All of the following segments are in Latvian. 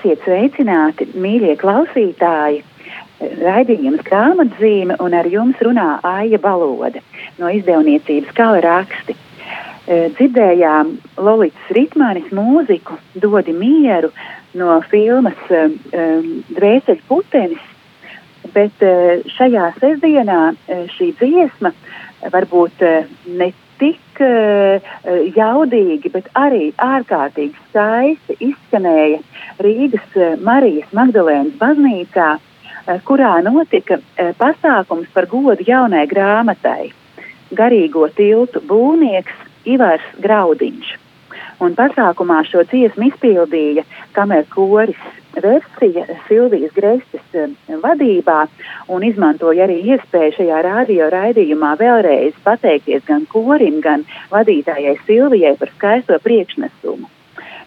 Esiet sveicināti, mīļie klausītāji! Raidījums grāmatzīme un ar jums runā Aija Balode no izdevniecības Kala raksti. E, dzirdējām Lolītas Ritmanis mūziku Dodi mieru no filmas e, e, Dvēseļu putenis, bet šajā sestdienā šī dziesma varbūt ne tik uh, jaudīgi, bet arī ārkārtīgi skaisti izskanēja Rīgas uh, Marijas Magdalēnas baznīcā, uh, kurā notika uh, pasākums par godu jaunai grāmatai - garīgo tiltu būvnieks Ivars Graudiņš. Un pasākumā šo dziesmu izpildīja kamer koris versija Silvijas Grestes eh, vadībā un izmantoja arī iespēju šajā radio raidījumā vēlreiz pateikties gan korim, gan vadītājai Silvijai par skaisto priekšnesumu.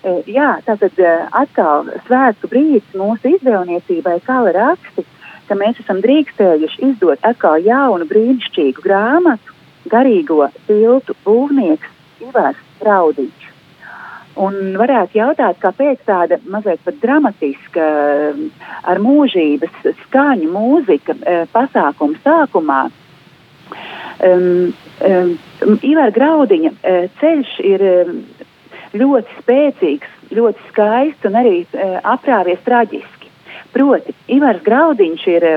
Eh, jā, tātad eh, atkal svētku brīdis mūsu izdevniecībai, kā raksti, ka mēs esam drīkstējuši izdot atkal jaunu brīnišķīgu grāmatu garīgo tiltu būvnieks Ivars Traudiņš. Un varētu jautāt, kāpēc tāda mazliet pat dramatiska, ar mūžības skaņu mūzika eh, pasākuma sākumā. Um, um, Ivar Graudiņa uh, ceļš ir ļoti spēcīgs, ļoti skaists un arī aprāvies traģiski. Proti, Ivars Graudiņš ir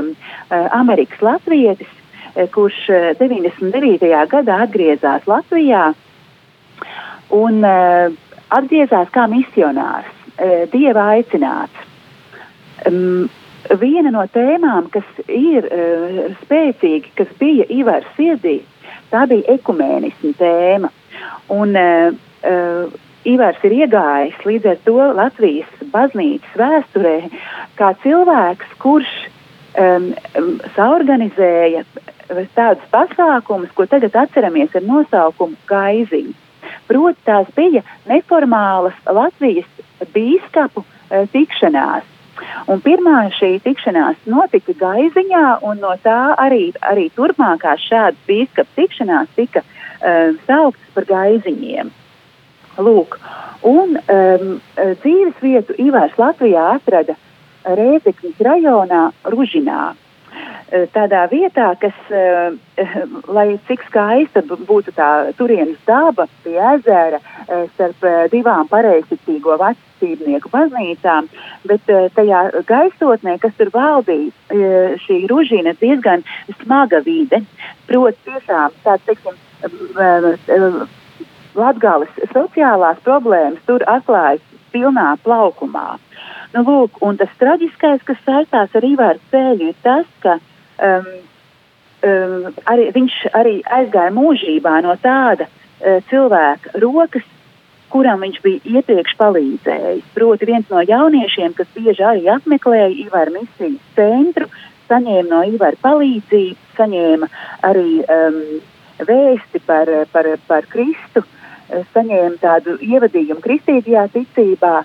Amerikas latvietis, kurš uh, 99. gadā atgriezās Latvijā un uh, atgriezās kā misionārs, e, dieva aicināts. Um, viena no tēmām, kas ir uh, spēcīga, kas bija Ivars sirdī, Tā bija ekumēnisma tēma. Un, uh, uh, Ivars ir iegājis līdz ar to Latvijas baznīcas vēsturē kā cilvēks, kurš um, saorganizēja tādus pasākumus, ko tagad atceramies ar nosaukumu Gaiziņa. Proti, tās bija neformālas Latvijas bīskapu uh, tikšanās. Un pirmā šī tikšanās notika Gaiziņā, un no tā arī, arī turpmākās šādas bīskapu tikšanās tika uh, sauktas par Gaiziņiem. Lūk, un um, dzīves vietu Ivārs Latvijā atrada Rēzekņas rajonā Ružinā. Tādā vietā, kas, lai cik skaista būtu tā turienes daba pie ezera starp divām pareizticīgo vecītnieku baznīcām, bet tajā gaisotnē, kas tur valdīja, šī ružina diezgan smaga vide. Proti, tiešām tāds, teiksim, Latgales sociālās problēmas tur atklājas pilnā plaukumā. Nu, lūk, un tas traģiskais, kas saistās ar Ivāru ceļu, ir tas, ka um, um, arī, viņš arī aizgāja mūžībā no tāda uh, cilvēka rokas, kuram viņš bija iepriekš palīdzējis. Proti, viens no jauniešiem, kas bieži arī apmeklēja Ivāra misijas centru, saņēma no Ivāra palīdzību, saņēma arī um, vēsti par, par, par Kristu, Eh, saņēma tādu ievadījumu kristīgajā ticībā,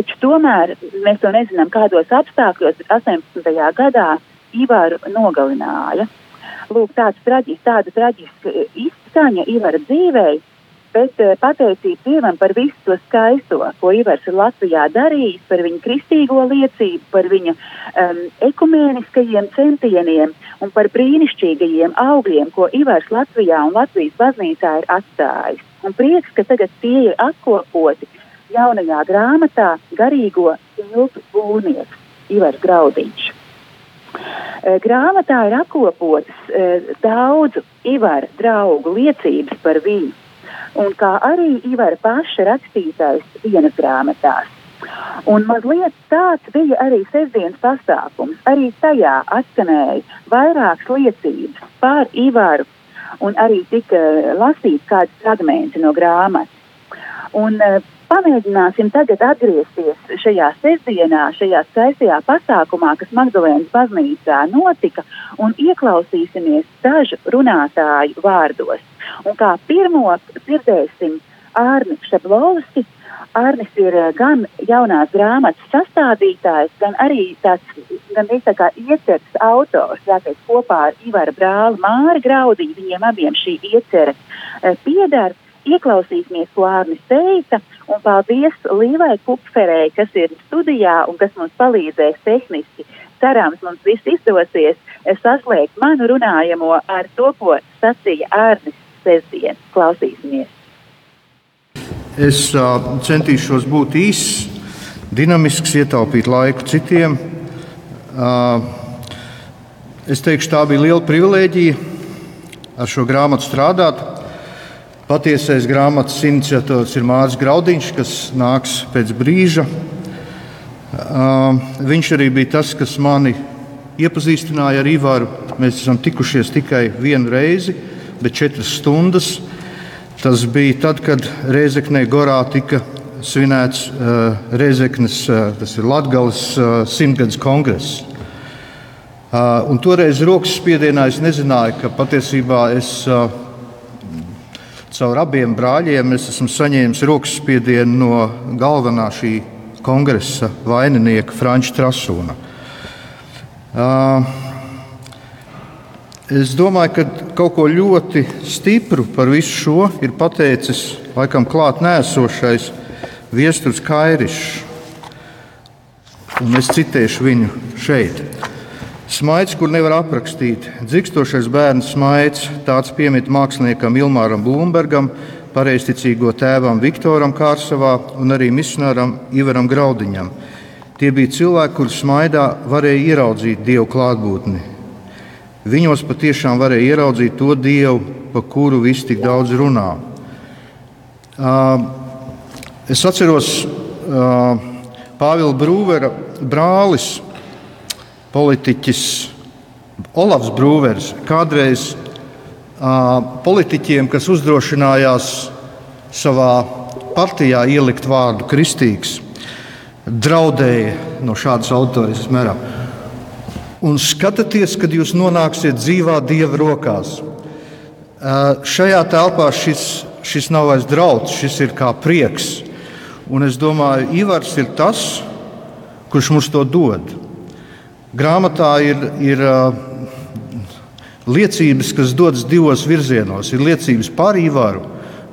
taču tomēr mēs to nezinām, kādos apstākļos 18. gadā Ivaru nogalināja. Lūk, traģis, tāda traģiska izskaņa Ivara dzīvēi, bet eh, pateicība Dievam par visu to skaisto, ko Ivars ir Latvijā darījis, par viņa kristīgo liecību, par viņa um, ekumēniskajiem centieniem un par brīnišķīgajiem augļiem, ko Ivars Latvijā un Latvijas baznīcā ir atstājis un prieks, ka tagad tie ir apkopoti jaunajā grāmatā Garīgo tiltu būvnieks Ivars Graudiņš. E, grāmatā ir apkopotas e, daudzu Ivara draugu liecības par viņu, un kā arī Ivara paša rakstītais dienas grāmatās. Un mazliet tāds bija arī sestdienas pasākums. Arī tajā atskanēja vairākas liecības par Ivaru un arī tika lasīts kāds fragments no grāmatas. Un, Pamēģināsim tagad atgriezties šajā sestdienā, šajā skaistajā pasākumā, kas Magdalēnas baznīcā notika, un ieklausīsimies dažu runātāju vārdos. Un kā pirmo dzirdēsim Ārni Šablovski, Arnis ir eh, gan jaunās grāmatas sastādītājs, gan arī tāds, gan tā kā ieceres autors, jāteic, kopā ar Ivaru brāli Māri Graudiņu, viņiem abiem šī iecere eh, piedara. Ieklausīsimies, ko Arnis teica, un paldies Līvai Kupferei, kas ir studijā un kas mums palīdzēs tehniski. Cerams, mums viss izdosies saslēgt manu runājamo ar to, ko sacīja Arnis sestdien. Klausīsimies! Es uh, centīšos būt īss, dinamisks, ietaupīt laiku citiem. Uh, es teikšu, tā bija liela privilēģija ar šo grāmatu strādāt. Patiesais grāmatas iniciators ir Mārcis Graudiņš, kas nāks pēc brīža. Viņš arī bija tas, kas mani iepazīstināja ar Ivaru. Mēs esam tikušies tikai vienu reizi, bet četras stundas. Tas bija tad, kad Reizeknē Gorā tika svinēts Reizeknas, uh, tas ir Latgales simtgadus kongress. Un toreiz rokas spiedienā es nezināju, ka patiesībā es uh, caur abiem brāļiem esmu saņēmis rokas spiedienu no galvenā šī kongresa vaininieka Franča Trasūna. Es domāju, ka kaut ko ļoti stipru par visu šo ir pateicis laikam klāt nēsošais Viestures Kairišs. Un es citēšu viņu šeit. Smaids, kur nevar aprakstīt. Dzikstošais bērns smaids, tāds piemīt māksliniekam Ilmāram Blūmbergam, pareizticīgo tēvam Viktoram Kārsavā un arī misionāram Ivaram Graudiņam. Tie bija cilvēki, kurus smaidā varēja ieraudzīt Dievu klātbūtni, Viņos patiešām varēja ieraudzīt to dievu, par kuru visi tik daudz runā. Es atceros Pāvila Brūvera brālis, politiķis Olavs Brūvers, kādreiz politiķiem, kas uzdrošinājās savā partijā ielikt vārdu kristīgs, draudēja no šādas autoritātes mērā. Un skatieties, kad jūs nonāksiet dzīvā dieva rokās. Šajā telpā šis, šis nav vairs draudz, šis ir kā prieks. Un es domāju, Ivars ir tas, kurš mums to dod. Grāmatā ir, ir liecības, kas dodas divos virzienos. Ir liecības par Ivaru,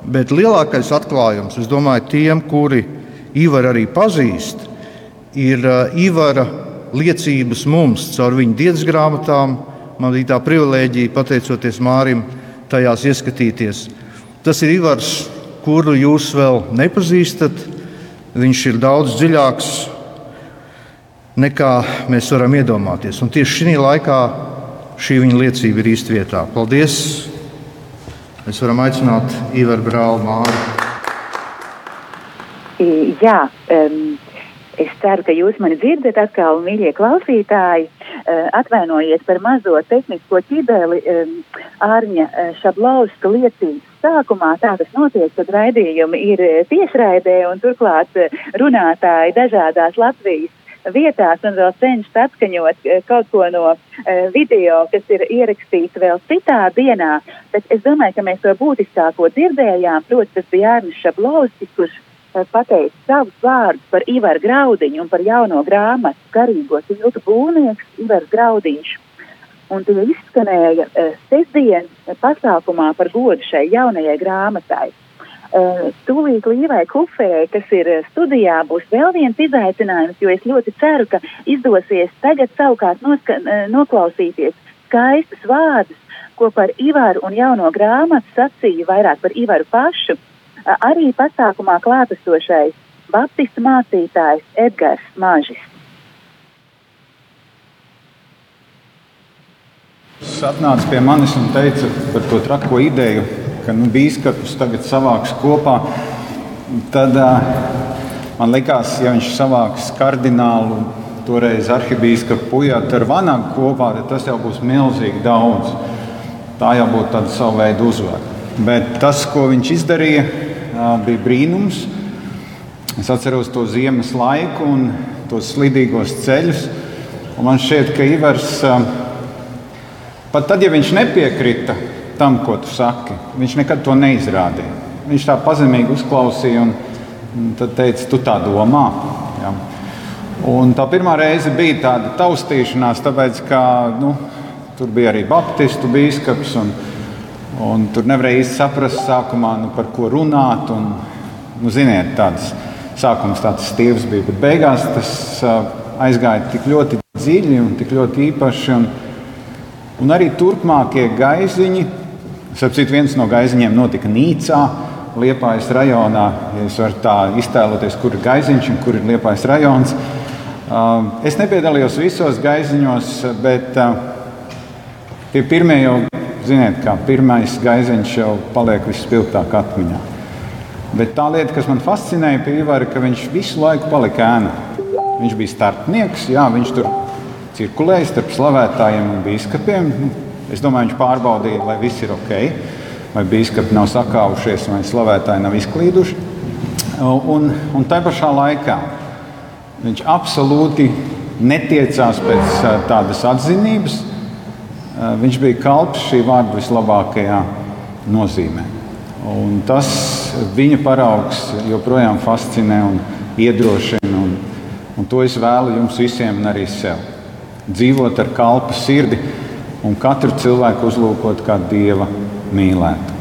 bet lielākais atklājums, es domāju, tiem, kuri Ivaru arī pazīst, ir Ivara liecības mums caur viņu dienas grāmatām. Man bija tā privilēģija, pateicoties Mārim, tajās ieskatīties. Tas ir Ivars, kuru jūs vēl nepazīstat. Viņš ir daudz dziļāks nekā mēs varam iedomāties. Un tieši šī laikā šī viņa liecība ir īsti vietā. Paldies! Mēs varam aicināt Ivaru brāli Māru. Jā, um, es ceru, ka jūs mani dzirdat atkal, mīļie klausītāji. Uh, atvainojiet par mazo tehnisko ķibeli um, Ārņa uh, Šablauska liecības sākumā. Tā tas notiek, kad raidījumi ir tiešraidē un turklāt runātāji dažādās Latvijas vietās un vēl cenšas atskaņot eh, kaut ko no uh, video, kas ir ierakstīts vēl citā dienā. Bet es domāju, ka mēs to būtiskāko dzirdējām. Proti, tas bija Arnis Šablovskis, kurš uh, pateica savus vārdus par Ivaru Graudiņu un par jauno grāmatu Karīgo tiltu būvnieks Ivars Graudiņš. Un tie izskanēja sestdien pasākumā par godu šai jaunajai grāmatai. Uh, tūlīt Līvai Kufē, kas ir studijā, būs vēl viens izaicinājums, jo es ļoti ceru, ka izdosies tagad savukārt noska, uh, noklausīties skaistus vārdus, ko par Ivaru un jauno grāmatu sacīja vairāk par Ivaru pašu. Uh, arī pasākumā klātesošais Baptistu mācītājs Edgars Māžis. Viņš atnāca pie manis un teica par to trako ideju, ka nu, biskups tagad savāks kopā, tad man likās, ja viņš savāks kardinālu, toreiz arhibīskapu Pujātu ar Vanagu kopā, tad tas jau būs milzīgi daudz. Tā jau būtu tāda sava veida uzvara. Bet tas, ko viņš izdarīja, bija brīnums. Es atceros to ziemas laiku un tos slidīgos ceļus. Un man šķiet, ka Ivars, pat tad, ja viņš nepiekrita tam, ko tu saki. Viņš nekad to neizrādīja. Viņš tā pazemīgi uzklausīja un, un tad teica, tu tā domā. Ja. Un tā pirmā reize bija tāda taustīšanās, tāpēc, ka nu, tur bija arī Baptistu biskups. Un, un tur nevarēja īsti saprast, sākumā, nu, par ko runāt. Un, nu, ziniet, tāds sākums tāds stīvs bija, bet beigās tas aizgāja tik ļoti dziļi un tik ļoti īpaši. Un, un arī turpmākie gaiziņi Sapratu, viens no gaiziņiem notika Nīcā, Liepājas rajonā. Ja es varu tā iztēloties, kur ir gaiziņš un kur ir Liepājas rajons. Um, es nepiedalījos visos gaiziņos, bet uh, tie pirmie jau, ziniet, kā pirmais gaiziņš jau paliek vispilgtāk atmiņā. Bet tā lieta, kas man fascinēja pie Ivara, ka viņš visu laiku palika ēna. Viņš bija starpnieks, jā, viņš tur cirkulēja starp slavētājiem un biskupiem. Es domāju, viņš pārbaudīja, vai viss ir ok, vai biskupi nav sakāvušies, vai slavētāji nav izklīduši. Un, un tā pašā laikā viņš absolūti netiecās pēc tādas atzinības. Viņš bija kalps šī vārda vislabākajā nozīmē. Un tas viņa paraugs joprojām fascinē un iedrošina. Un, un to es vēlu jums visiem un arī sev. Dzīvot ar kalpu sirdi, un katru cilvēku uzlūkot kā dieva mīlētu.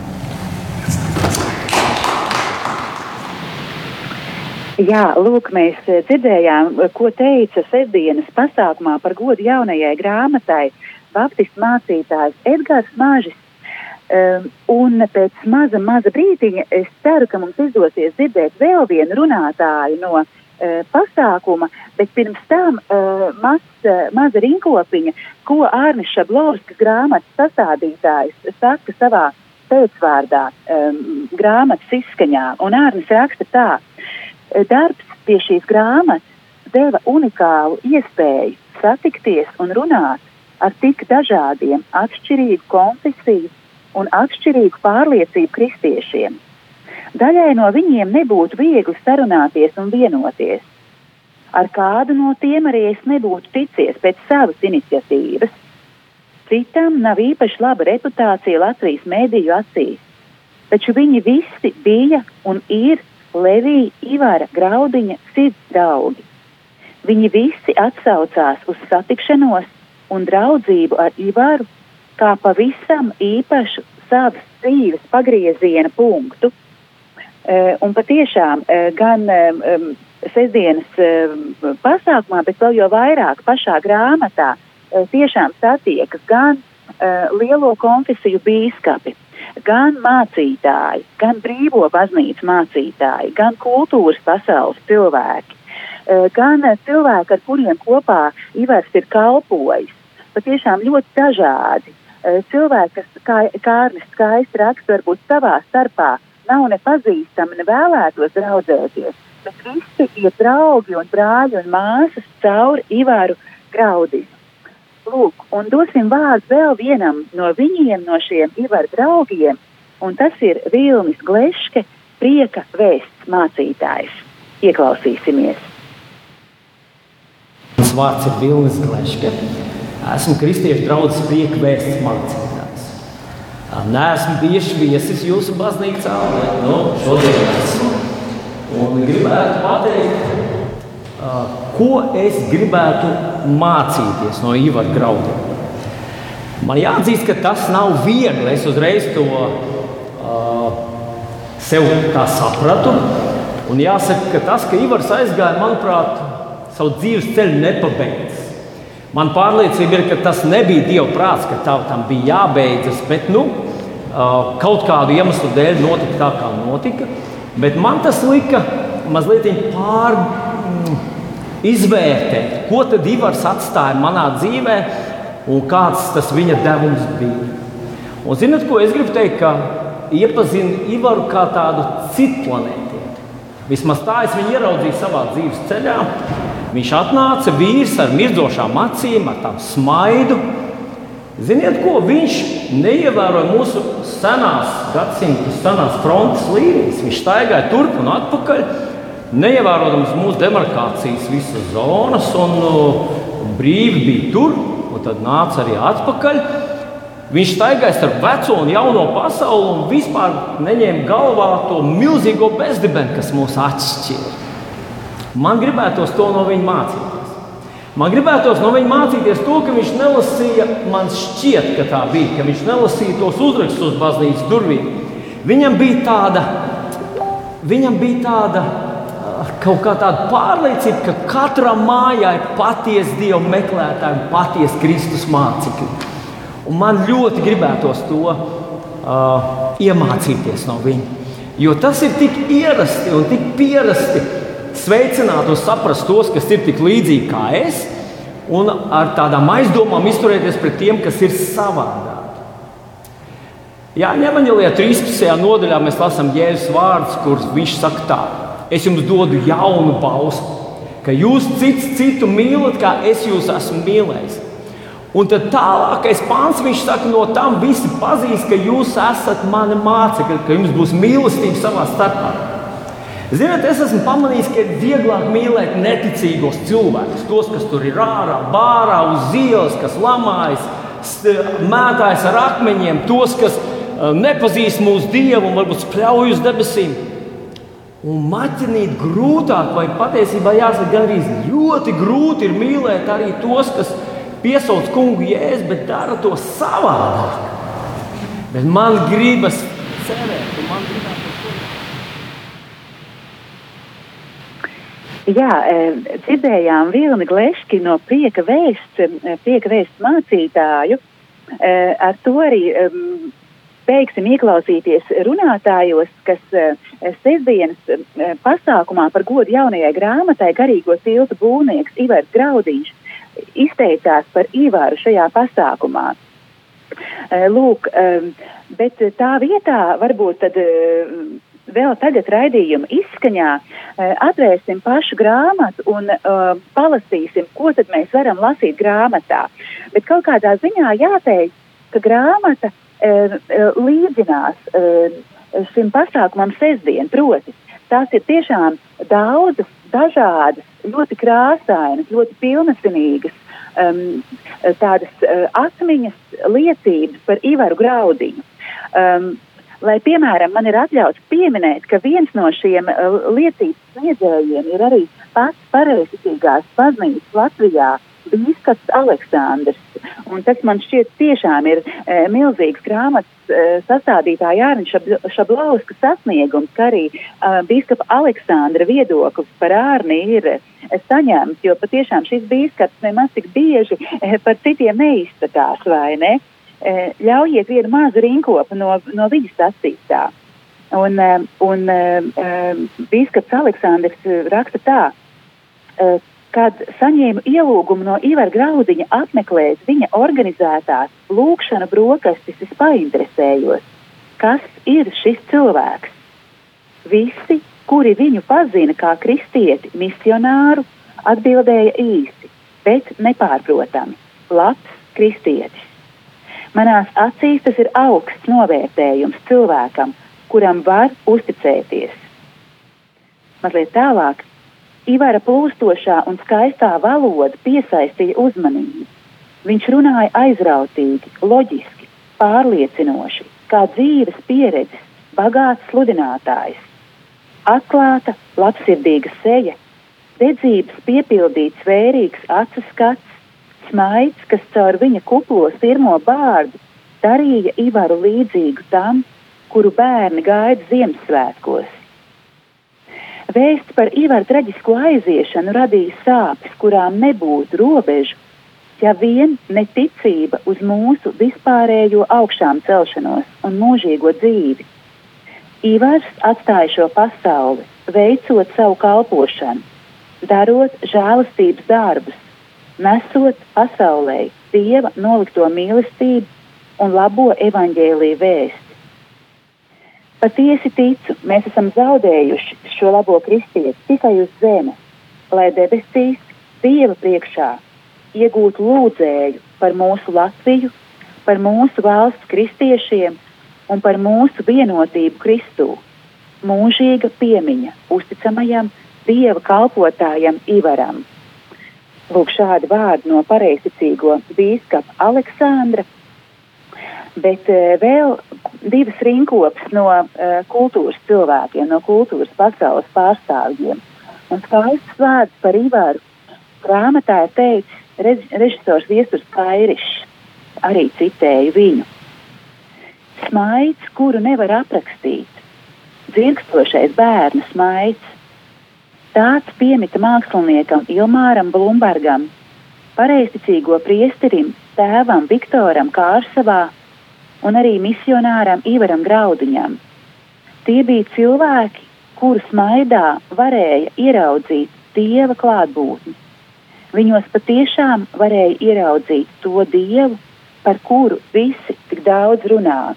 Jā, lūk, mēs dzirdējām, ko teica sestdienas pasākumā par godu jaunajai grāmatai Baptistu mācītājs Edgars Māžis. Um, un pēc maza, maza brīdiņa es ceru, ka mums izdosies dzirdēt vēl vienu runātāju no pasākuma, bet pirms tam uh, maz, uh, maza rinkopiņa, ko Ārnis Šablovskis grāmatas sastādītājs saka savā pēcvārdā um, grāmatas izskaņā. Un Ārnis raksta tā, darbs pie šīs grāmatas deva unikālu iespēju satikties un runāt ar tik dažādiem atšķirīgu konfesiju un atšķirīgu pārliecību kristiešiem. Daļai no viņiem nebūtu viegli sarunāties un vienoties. Ar kādu no tiem arī es nebūtu ticies pēc savas iniciatīvas. Citam nav īpaši laba reputācija Latvijas mēdīju acīs, taču viņi visi bija un ir Levija Ivara Graudiņa sirds draugi. Viņi visi atsaucās uz satikšanos un draudzību ar Ivaru kā pavisam īpašu savas dzīves pagrieziena punktu. Uh, un patiešām uh, gan sestdienas pasākumā, bet vēl jau vairāk pašā grāmatā uh, tiešām satiekas gan lielo konfesiju bīskapi, gan mācītāji, gan brīvo baznīcu mācītāji, gan kultūras pasaules cilvēki, gan cilvēki, ar kuriem kopā Ivars ir kalpojis. Patiešām ļoti dažādi. Eh, cilvēki, kas, kā Kārlis skaisti raksta, varbūt savā starpā nav ne pazīstami, ne vēlētos draudzēties, bet visi ir draugi un brāļi un māsas cauri Ivaru Graudinu. Lūk, un dosim vārdu vēl vienam no viņiem, no šiem Ivaru draugiem, un tas ir Vilnis Gleške, prieka vēsts mācītājs. Ieklausīsimies! Mans vārds ir Vilnis Gleške. Esmu kristiešu draugs prieka vēsts mācītājs. Nē, esmu bieži viesis jūsu baznīcā, bet nu, šodien esmu. Un gribētu pateikt, ko es gribētu mācīties no Ivara Graudiem. Man jāatzīst, ka tas nav viegli. Es uzreiz to uh, sev tā sapratu. Un jāsaka, ka tas, ka Ivars aizgāja, manuprāt, savu dzīves ceļu nepabeidz. Man pārliecība ir, ka tas nebija Dieva prāts, ka tā, tam bija jābeidzas, bet nu, kaut kādu iemeslu dēļ notika tā, kā notika. Bet man tas lika mazliet pār, mm, izvērtēt, ko tad Ivars atstāja manā dzīvē un kāds tas viņa devums bija. Un zinot, ko es gribu teikt, ka iepazinu Ivaru kā tādu citu planētu. Vismaz tā es viņu ieraudzīju savā dzīves ceļā. Viņš atnāca vīrs ar mirdošām acīm, ar tādu smaidu. Ziniet, ko viņš neievēroja mūsu senās gadsimta, senās frontes līnijas. Viņš staigāja turp un atpakaļ, neievērojams mūsu demarkācijas visas zonas, un uh, brīvi bija tur, un tad nāca arī atpakaļ. Viņš staigāja starp veco un jauno pasauli un vispār neņēma galvā to milzīgo bezdibeni, kas mūs atšķīra. Man gribētos to no viņa mācīties. Man gribētos no viņa mācīties to, ka viņš nelasīja, man šķiet, ka tā bija, ka viņš nelasīja tos uzrakstus uz baznīcas durvīm. Viņam bija tāda, viņam bija tāda ah, kaut kā tāda pārliecība, ka katram mājā ir patiesa Dieva meklētāja un patiesa Kristus mācekļi. Un man ļoti gribētos to uh, iemācīties no viņa. Jo tas ir tik ierasti un tik pierasti sveicināt un saprast tos, kas ir tik līdzīgi kā es, un ar tādām aizdomām izturēties pret tiem, kas ir savādāk. Jā, Ņemaņģelijā 13. nodaļā mēs lasām Jēzus vārdus, kurus viņš saka tā: Es jums dodu jaunu bausmu, ka jūs cits citu mīlat, kā es jūs esmu mīlējis. Un tad tālākais pāns viņš saka, no tam visi pazīst, ka jūs esat mani mācekļi, ka jums būs mīlestība savā starpā. Ziniet, es esmu pamanījis, ka ir vieglāk mīlēt neticīgos cilvēkus, tos, kas tur ir ārā, bārā, uz ielas, kas lamājas, mētājas ar akmeņiem, tos, kas uh, nepazīst mūsu dievu un varbūt spļauj uz debesīm. Un maķinīt grūtāk, vai patiesībā jāsaka, gandrīz ļoti grūti ir mīlēt arī tos, kas piesauc kungu jēzu, bet dara to savādāk. Bet man gribas cerēt, un man gribas. Jā, e, dzirdējām Vilni Gleški no prieka vēsts, e, prieka vēsts mācītāju. E, ar to arī beigsim ieklausīties runātājos, kas sestdienas pasākumā par godu jaunajai grāmatai garīgo tiltu būvnieks Ivars Graudiņš izteicās par Ivaru šajā pasākumā. Lūk, bet tā vietā varbūt tad vēl tagad raidījuma izskaņā uh, atvērsim pašu grāmatu un uh, palasīsim, ko tad mēs varam lasīt grāmatā. Bet kaut kādā ziņā jāteic, ka grāmata līdzinās šim pasākumam sestdien. Proti, tās ir tiešām daudzas, dažādas, ļoti krāsainas, ļoti pilnesinīgas um, tādas uh, atmiņas liecības par Ivaru Graudiņu. Um, lai, piemēram, man ir atļauts pieminēt, ka viens no šiem uh, liecības sniedzējiem ir arī pats pareizticīgās baznīcas Latvijā Bīskaps Aleksandrs. Un tas man šķiet tiešām ir e, milzīgs grāmatas e, sastādītāja Ārņa Šablauska sasniegums, ka arī e, Bīskapa Aleksandra viedoklis par ārni ir e, saņemts, jo patiešām šis bīskaps nemaz tik bieži e, par citiem neizsakās, vai ne? E, ļaujiet vienu mazu rinkopu no, no viņa sacītā. Un, e, un e, e, Bīskaps Aleksandrs raksta tā, e, kad saņēmu ielūgumu no Ivara Graudiņa apmeklēt viņa organizētās lūkšana brokastis, es painteresējos, kas ir šis cilvēks. Visi, kuri viņu pazina kā kristieti, misionāru, atbildēja īsi, bet nepārprotami - labs kristietis. Manās acīs tas ir augsts novērtējums cilvēkam, kuram var uzticēties. Mazliet tālāk Ivara plūstošā un skaistā valoda piesaistīja uzmanību. Viņš runāja aizrautīgi, loģiski, pārliecinoši, kā dzīves pieredzes, bagāts sludinātājs. Atklāta, labsirdīga seja, redzības piepildīts vērīgs acu skats, smaids, kas caur viņa kuplos pirmo bārdu darīja Ivaru līdzīgu tam, kuru bērni gaida Ziemassvētkos. Vēsts par Ivaru traģisko aiziešanu radīja sāpes, kurām nebūtu robežu, ja vien neticība uz mūsu vispārējo augšām celšanos un mūžīgo dzīvi. Ivars atstāja šo pasauli, veicot savu kalpošanu, darot žēlastības darbus, nesot pasaulē dieva nolikto mīlestību un labo evaņģēlīju vēstu. Patiesi ticu, mēs esam zaudējuši šo labo kristieti tikai uz zemes, lai debesīs Dieva priekšā iegūtu lūdzēju par mūsu Latviju, par mūsu valsts kristiešiem un par mūsu vienotību Kristū. Mūžīga piemiņa uzticamajam Dieva kalpotājam Ivaram. Lūk, šādi vārdi no pareizticīgo bīskapa Aleksandra bet uh, vēl divas rinkopas no uh, kultūras cilvēkiem, no kultūras pasaules pārstāvjiem. Un skaists vārds par Ivaru grāmatā ir teicis rež, režisors Viesturs Kairišs, arī citēju viņu. Smaids, kuru nevar aprakstīt, dzirkstošais bērnu smaids. Tāds piemita māksliniekam Ilmāram Blumbergam, pareizticīgo priesterim, tēvam Viktoram Kārsavā un arī misionāram Ivaram Graudiņam. Tie bija cilvēki, kurus maidā varēja ieraudzīt dieva klātbūtni. Viņos patiešām varēja ieraudzīt to dievu, par kuru visi tik daudz runā.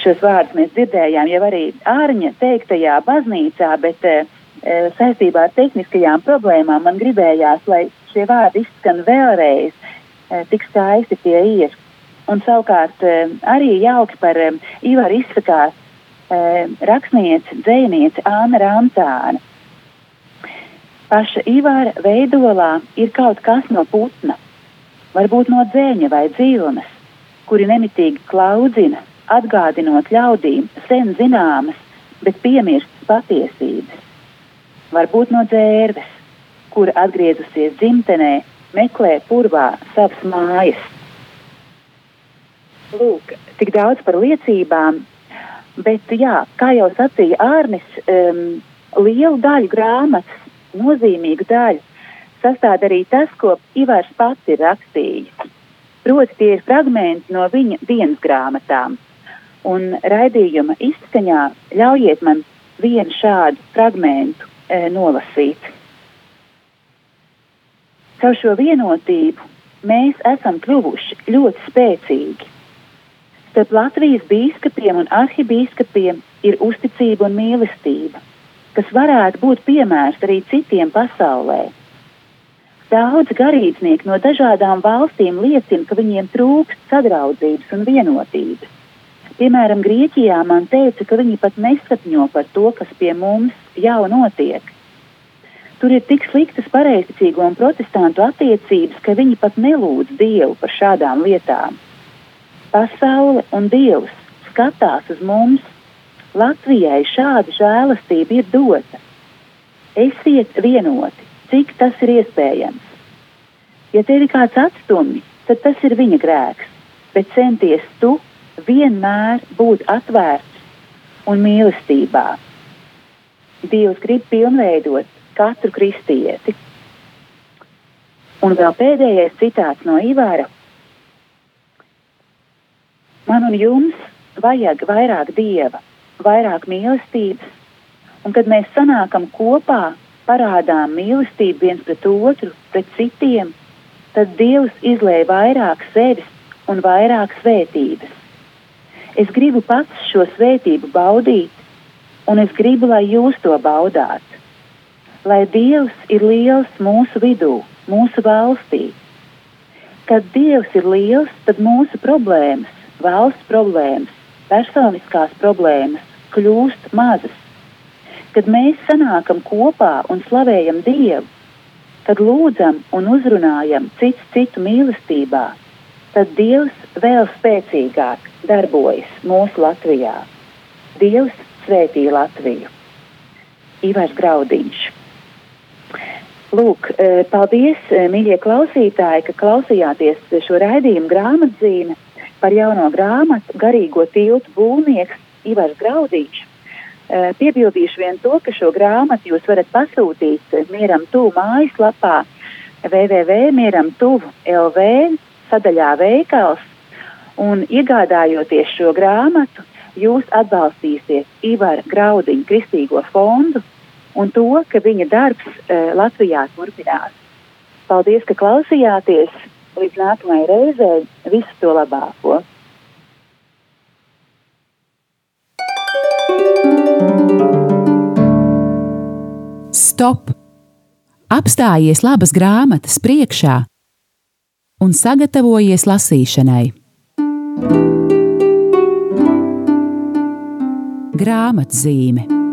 Šos vārdus mēs dzirdējām jau arī Ārņa teiktajā baznīcā, bet e, saistībā ar tehniskajām problēmām man gribējās, lai šie vārdi izskan vēlreiz, tik skaisti tie ir. Un savukārt arī jauki par Ivaru izsakās rakstniece, dzēniece Āna Rāmcāna. Paša Ivara veidolā ir kaut kas no putna, varbūt no dzēņa vai dzīvnes, kuri nemitīgi klaudzina, atgādinot ļaudīm sen zināmas, bet piemirstas patiesības. Varbūt no dzērves, kura atgriezusies dzimtenē, meklē purvā savas mājas Lūk, tik daudz par liecībām, bet, jā, kā jau sacīja Ārnis, um, lielu daļu grāmatas, nozīmīgu daļu, sastāv arī tas, ko Ivars pats ir rakstījis. Proti, tie ir fragmenti no viņa dienas grāmatām. Un raidījuma izskaņā ļaujiet man vienu šādu fragmentu nolasīt. Caur šo vienotību mēs esam kļuvuši ļoti spēcīgi. Starp Latvijas biskupiem un arhibīskupiem ir uzticība un mīlestība, kas varētu būt piemērs arī citiem pasaulē. Daudz garīdznieki no dažādām valstīm liecina, ka viņiem trūkst sadraudzības un vienotības. Piemēram, Grieķijā man teica, ka viņi pat nesapņo par to, kas pie mums jau notiek. Tur ir tik sliktas pareizticīgo un protestantu attiecības, ka viņi pat nelūdz Dievu par šādām lietām. Pasaule un Dievs skatās uz mums. Latvijai šāda žēlastība ir dota. Esiet vienoti, cik tas ir iespējams. Ja tev ir kāds atstumi, tad tas ir viņa grēks, bet centies tu vienmēr būt atvērts un mīlestībā. Dievs grib pilnveidot katru kristieti. Un vēl pēdējais citāts no Ivāra. Man un jums vajag vairāk dieva, vairāk mīlestības, un kad mēs sanākam kopā, parādām mīlestību viens pret otru, pret citiem, tad Dievs izlēja vairāk sevis un vairāk svētības. Es gribu pats šo svētību baudīt, un es gribu, lai jūs to baudāt. Lai Dievs ir liels mūsu vidū, mūsu valstī. Kad Dievs ir liels, tad mūsu problēmas, valsts problēmas, personiskās problēmas kļūst mazas. Kad mēs sanākam kopā un slavējam Dievu, kad lūdzam un uzrunājam cits citu mīlestībā, tad Dievs vēl spēcīgāk darbojas mūsu Latvijā. Dievs svētī Latviju. Ivars Graudiņš. Lūk, eh, paldies, eh, mīļie klausītāji, ka klausījāties šo raidījumu grāmatzīmi par jauno grāmatu Garīgo tiltu būvnieks Ivars Graudiņš. Eh, piebildīšu vien to, ka šo grāmatu jūs varat pasūtīt Mieram Tuvu mājaslapā www.mieramtuvu.lv sadaļā veikals un iegādājoties šo grāmatu, jūs atbalstīsiet Ivara Graudiņa Kristīgo fondu un to, ka viņa darbs uh, Latvijā turpinās. Paldies, ka klausījāties! Līdz nākamajai reizei visu to labāko! Stop! Apstājies labas grāmatas priekšā un sagatavojies lasīšanai. Grāmatzīme